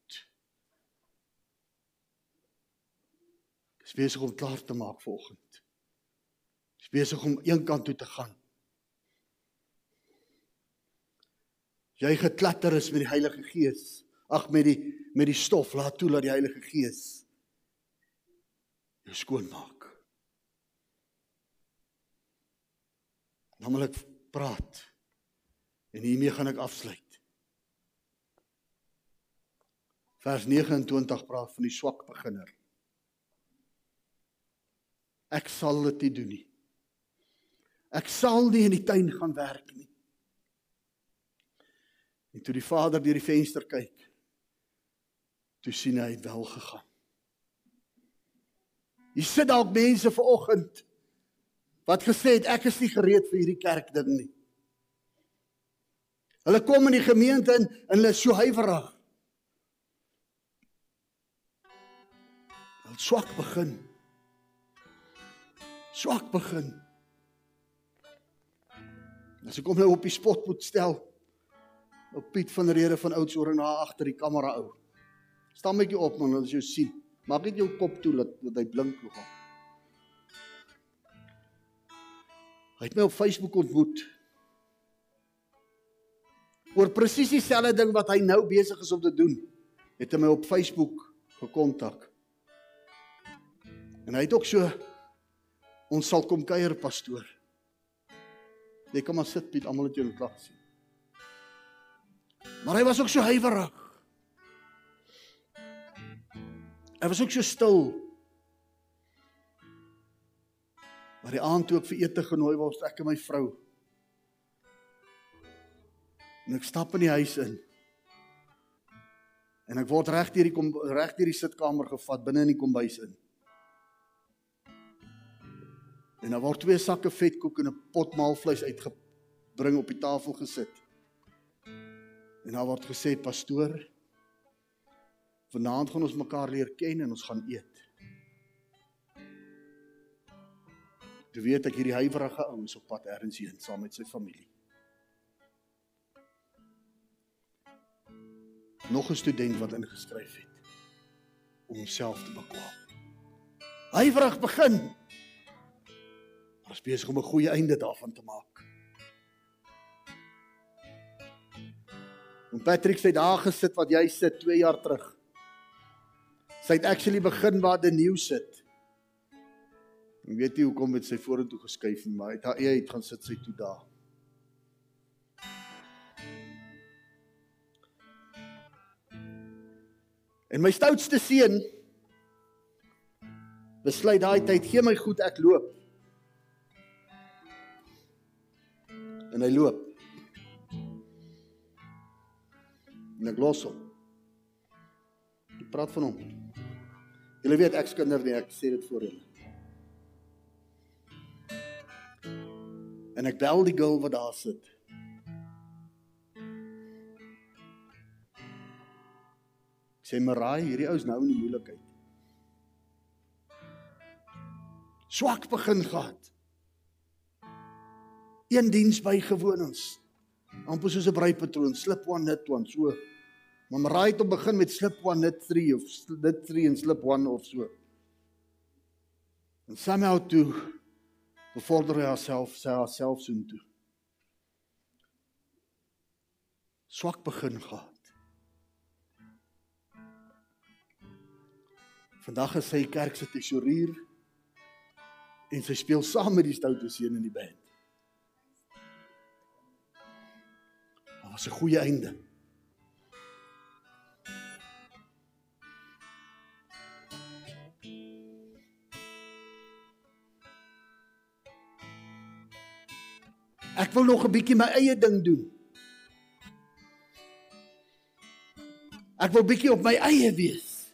Is besig om klaar te maak vir oggend. Is besig om een kant toe te gaan. Jy geklatter is met die Heilige Gees. Ag met die met die stof laat toe dat die Heilige Gees jou skoon maak. Dan wil ek praat. En hiermee gaan ek afsluit. Vers 29 praat van die swak beginner. Ek sal dit nie doen nie. Ek sal nie in die tuin gaan werk nie. En toe die vader deur die venster kyk, toe sien hy het wel gegaan. Hier sit dalk mense vanoggend wat gesê het ek is nie gereed vir hierdie kerk ding nie. Hulle kom in die gemeente in en hulle is so huiwerig. Hulle swak begin swak begin. As ek hom nou op die spot moet stel, op Piet van Rede van Oudtshoorn na agter die kamera ou. Staan netjie op man, as jy sien. Maak net jou kop toe dat, dat hy blink nogal. Hy het my op Facebook ontmoet. Oor presies dieselfde ding wat hy nou besig is om te doen, het hy my op Facebook gekontak. En hy het ook so ons sal kom kuier pastoor. Jy kom maar sit Piet, almal het jou klaar gesien. Maar hy was ook so huiwerig. Hy was ook so stil. Maar die aand toe ek vir ete genooi was, ek en my vrou. En ek stap in die huis in. En ek word reg deur die reg deur die sitkamer gevat binne in die kombuis in. En daar word twee sakke vetkoek en 'n pot maalvleis uitgebring op die tafel gesit. En daar word gesê pastoor vanaand gaan ons mekaar leer ken en ons gaan eet. Jy weet ek hierdie huiwerige ouens op pad ergens heen saam met sy familie. Nog 'n student wat ingeskryf het om homself te bekwam. Huiwerig begin was besig om 'n goeie einde daarvan te maak. En Patrick sê daar gesit wat jy sit 2 jaar terug. Sy het actually begin waar die nuwe sit. Ek weet nie hoekom het sy vorentoe geskuif nie, maar hy het haar eie uit gaan sit sy toe daar. En my stoutste seun besluit daai tyd gee my goed ek loop. En hy loop. En ek los hom. Ek praat van hom. Julle weet ek's kinder nie, ek sê dit vir julle. En ek bel die girl wat daar sit. Ek sê Marai, hierdie ou is nou in die moeilikheid. Swak begin gehad een diens bygewoon ons. amper soos 'n breipatroon, slip one net one so. Maar Marai het om begin met slip one net 3 of net 3 en slip one of so. En somehow toe bevorder hy haarself, sy haarself so toe. Swak begin gehad. Vandag is sy kerk se tesourier en sy speel saam met die stoute seun in die band. Was 'n goeie einde. Ek wil nog 'n bietjie my eie ding doen. Ek wil bietjie op my eie wees.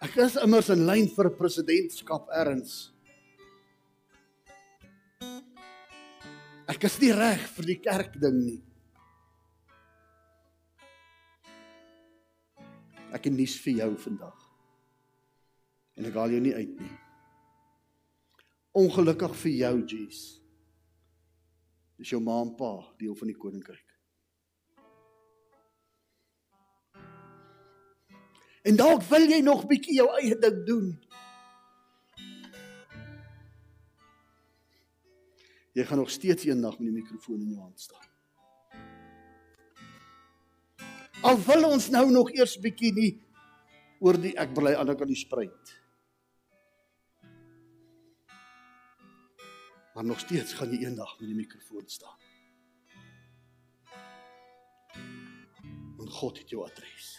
Ek is immers in lyn vir presidentskap erns. Ek is nie reg vir die kerk ding nie. Ek het nuus vir jou vandag. En ek haal jou nie uit nie. Ongelukkig vir jou, Jesus. Dis jou ma en pa, deel van die koninkryk. En dalk wil jy nog bietjie jou eie ding doen. Jy gaan nog steeds eendag met die mikrofoon in jou hand staan. Al wil ons nou nog eers bietjie nie oor die ek bly aan die spruit. Maar nog steeds gaan jy eendag met die mikrofoon staan. Want God het jou adres.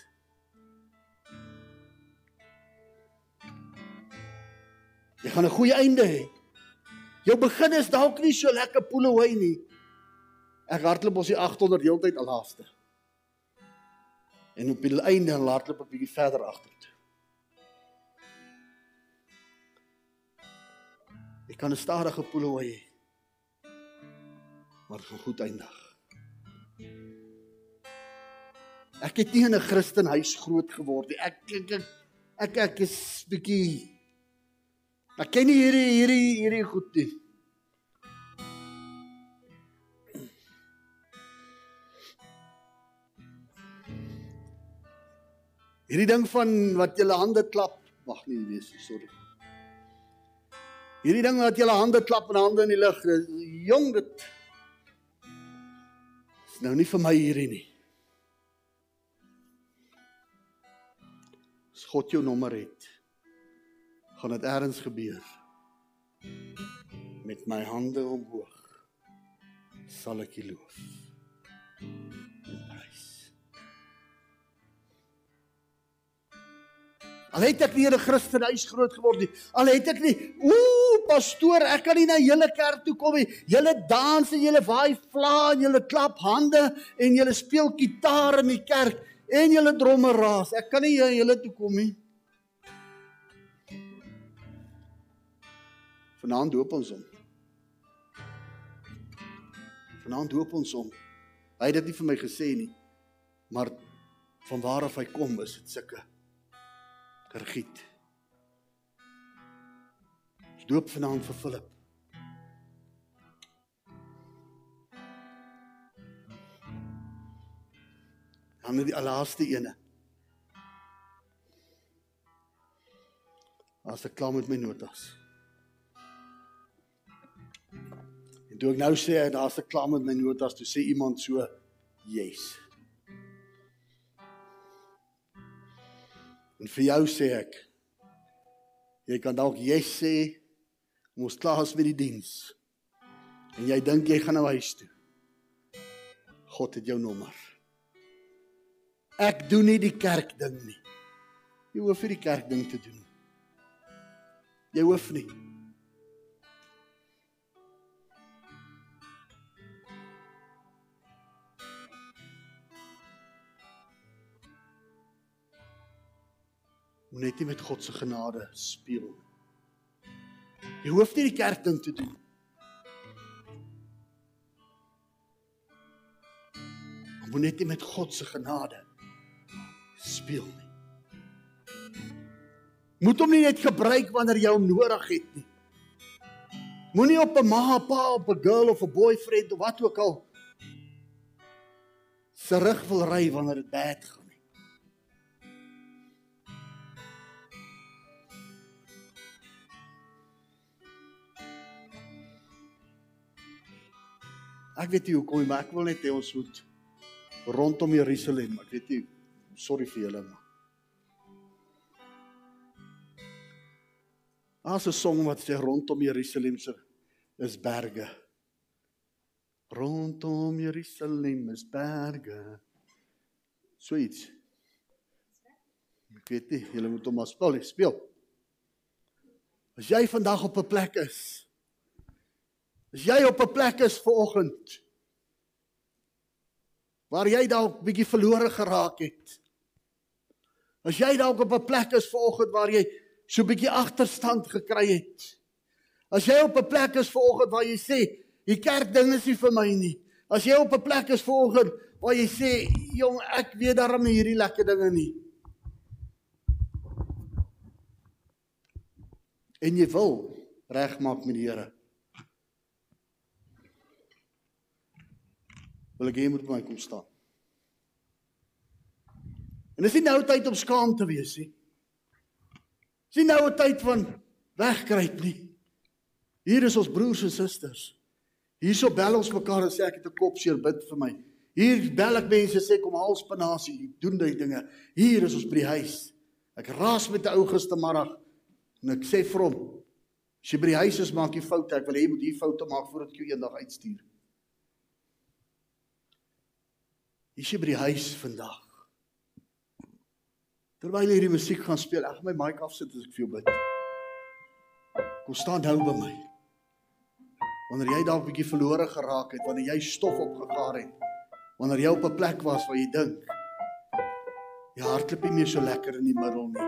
Jy gaan 'n goeie einde hê. Jou begin is dalk nie so lekker poeleway nie. Ek hardloop ons die 800 heeltyd al laaste. En op die einde hardloop ek bietjie verder agter toe. Ek kan 'n stadige poeleway hê. Maar vir goed eindig. Ek het nie in 'n Christenhuis groot geword nie. Ek ek ek, ek, ek is bietjie Ek ken nie hierdie hierdie hierdie goed nie. Hierdie ding van wat julle hande klap, wag nee, wees, sorry. Hierdie ding wat julle hande klap en hande in die lug, jong dit is nou nie vir my hierdie nie. As God jou nommer het, gaan dit eers gebeur. Met my hande omhoog sal ek U loof. Al het ek nie in 'n Christenhuis groot geword nie. Al het ek nie, ooh, pastoor, ek kan nie na julle kerk toe kom nie. Julle dans en julle waai vla en julle klap hande en julle speel gitaar in die kerk en julle dromme raas. Ek kan nie julle toe kom nie. Vanaand doop ons hom. Vanaand doop ons hom. Hy het dit nie vir my gesê nie. Maar van waar af hy kom is dit sulke Gergiet. Ons doop vanaand vir Philip. Dan die laaste ene. As ek klaar met my notas. En toe ek nou sê daar's 'n klaar met my notas, toe sê iemand so, "Yes." En vir jou sê ek jy kan dalk yes sê om ons klaar is met die diens. En jy dink jy gaan nou huis toe. God het jou nommer. Ek doen nie die kerk ding nie. Jy hoef vir die kerk ding te doen. Jy hoef nie. Moet net nie met God se genade speel nie. Jy hoef nie die kerk ding te doen. Jy moet net nie met God se genade speel nie. Moet hom nie net gebruik wanneer jy hom nodig het nie. Moenie op 'n ma, pa, op 'n girl of 'n boyfriend of wat ook al se rug wil ry wanneer dit bad gaan. Ek weet nie hoekom nie, maar ek wil net hê ons moet rondom Jerusalem, ek weet nie, sorry vir julle maar. As 'n song wat sê rondom Jerusalem se is berge. Rondom Jerusalem is berge. Sweet. Ek weet nie, julle moet hom maar speel, speel. As jy vandag op 'n plek is As jy op 'n plek is ver oggend waar jy dalk bietjie verlore geraak het. As jy dalk op 'n plek is ver oggend waar jy so bietjie agterstand gekry het. As jy op 'n plek is ver oggend waar jy sê, "Die kerk ding is nie vir my nie." As jy op 'n plek is ver oggend waar jy sê, "Jong, ek weet daarom hierdie lekker dinge nie." En jy wil regmaak met die Here. Wil ek hê jy moet by my kom staan. En dis nie nou tyd om skaam te wees nie. Dis nie nou 'n tyd van wegkruip nie. Hier is ons broers en susters. Hierso bel ons mekaar en sê ek het 'n kopseer bid vir my. Hier bel ek mense sê kom haal spinasie, doen daai dinge. Hier is ons by die huis. Ek raas met 'n ou gistermiddag en ek sê vir hom: "As jy by die huis is, maak jy foute. Ek wil hê jy moet hier foute maak voordat ek jou eendag uitstuur." Hier's jy by die huis vandag. Terwyl hierdie musiek gaan speel, ek gaan my mic afsit as ek vir jou bid. Kom staan nou by my. Wanneer jy dalk bietjie verlore geraak het, wanneer jy stof opgegaar het, wanneer jy op 'n plek was waar jy dink jy hartklop nie meer so lekker in die middel nie.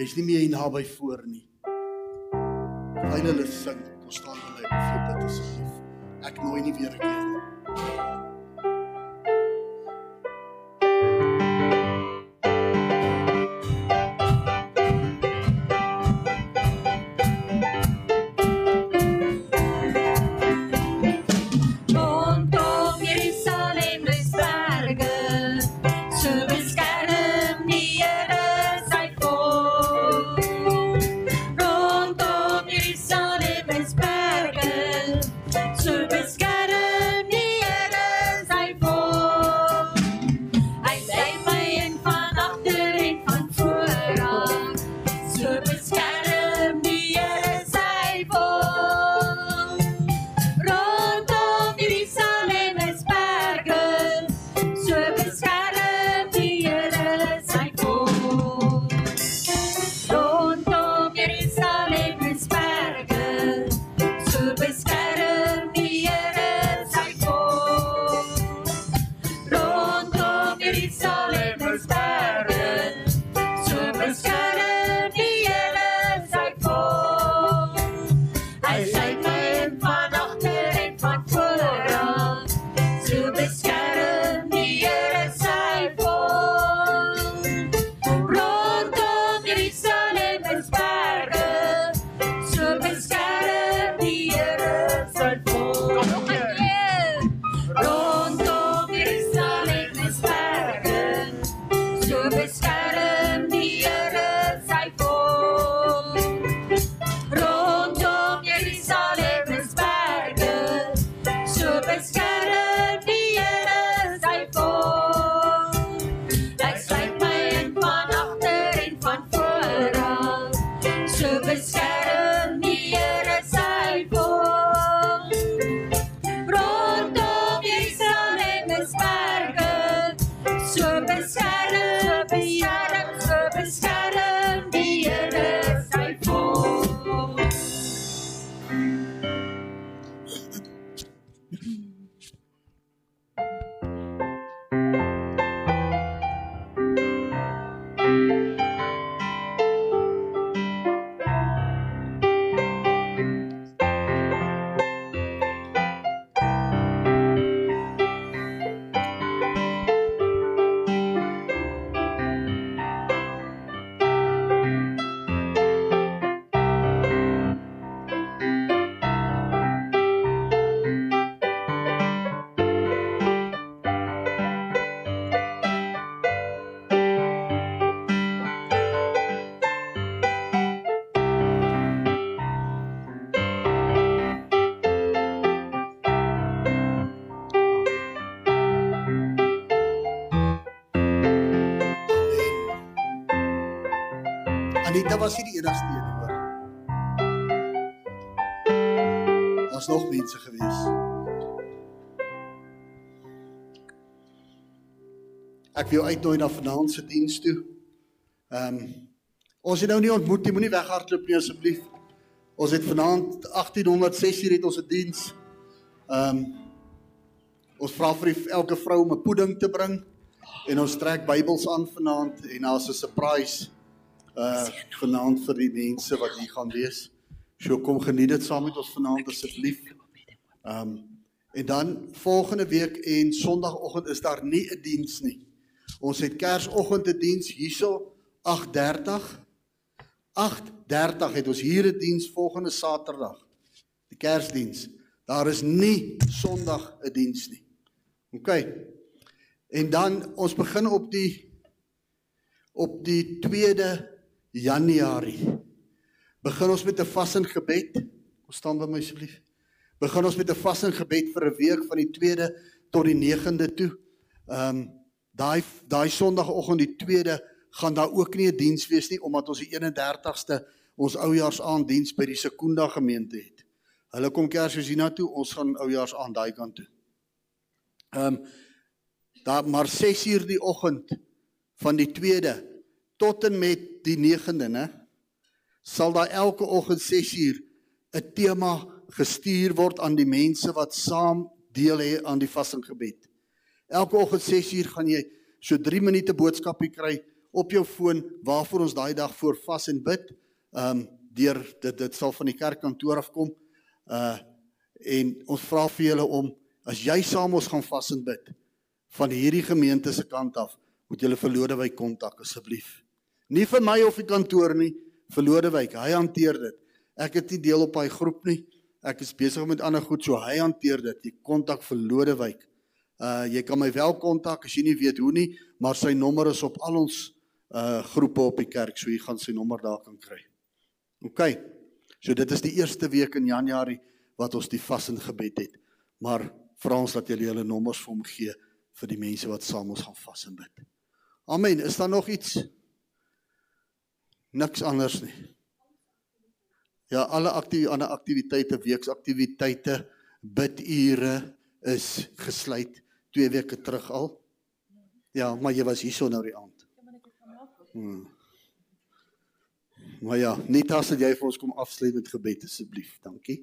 Jy's nie meer hier naby voor nie. Terwyl hulle sing, kom staan hulle op vir bid asseblief. Ek nooi nie weer 'n keer nie. Anita was nie die enigste een hoor. Daar's nog mense gewees. Ek wil jou uitnooi na vanaand se diens toe. Ehm um, ons het nou nie ontmoet nie, moenie weghardloop nie asseblief. Ons het vanaand 1806 uur het ons 'n diens. Ehm um, ons vra vir die- elke vrou om 'n pudding te bring en ons trek Bybels aan vanaand en daar's 'n surprise uh vanaand vir die mense wat hier gaan wees. So kom geniet dit saam met ons vanaand asseblief. Um en dan volgende week en Sondagoggend is daar nie 'n diens nie. Ons het Kersoggend 'n diens hierso 8:30. 8:30 het ons hier 'n diens volgende Saterdag. Die Kersdiens. Daar is nie Sondag 'n diens nie. OK. En dan ons begin op die op die 2de Januarie. Begin ons met 'n vas en gebed. Kom staan by my asseblief. Begin ons met 'n vas en gebed vir 'n week van die 2de tot die 9de toe. Ehm um, daai daai Sondagoggend die 2de gaan daar ook nie 'n diens wees nie omdat ons die 31ste ons oujaarsaand diens by die Sekunda gemeente het. Hulle kom Kersfees hiernatoe, ons gaan oujaars aan daai kant toe. Ehm um, daar maar 6 uur die oggend van die 2de tot en met die 9de, né? Sal daar elke oggend 6 uur 'n tema gestuur word aan die mense wat saam deel hê aan die vastinggebed. Elke oggend 6 uur gaan jy so 3 minute boodskapie kry op jou foon waarvoor ons daai dag voor vas en bid. Ehm um, deur dit dit sal van die kerkkantoor af kom. Uh en ons vra vir julle om as jy saam ons gaan vas en bid van hierdie gemeente se kant af, moet julle vir Lodewyk kontak asseblief. Nie vir my of die kantoor nie, vir Lodewyk. Hy hanteer dit. Ek het nie deel op hy groep nie. Ek is besig met ander goed, so hy hanteer dit. Jy kontak vir Lodewyk. Uh jy kan my wel kontak as jy nie weet hoe nie, maar sy nommer is op al ons uh groepe op die kerk, so jy gaan sy nommer daar kan kry. OK. So dit is die eerste week in Januarie wat ons die vas en gebed het. Maar vra ons dat julle julle nommers vir hom gee vir die mense wat saam ons gaan vas en bid. Amen. Is daar nog iets? Niks anders nie. Ja, alle aktief ander aktiwiteite, weeksaktiwiteite, bidure is gesluit 2 weke terug al. Ja, maar jy was hierso nou die aand. Hmm. Maar ja, net as jy vir ons kom afsluit met gebed asseblief. Dankie.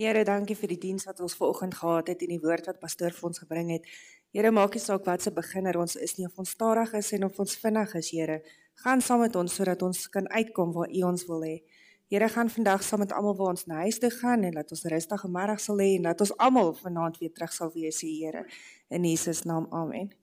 Here, dankie vir die diens wat ons vanoggend gehad het en die woord wat pastoor vir ons gebring het. Here, maak nie saak wat se beginner ons is nie of ons stadig is en of ons vinnig is, Here. Gaan saam met ons sodat ons kan uitkom waar U ons wil hê. Here, gaan vandag saam met almal waar ons na huis toe gaan en laat ons 'n rustige middag sal hê en laat ons almal vanaand weer terug sal wees, Here. In Jesus naam. Amen.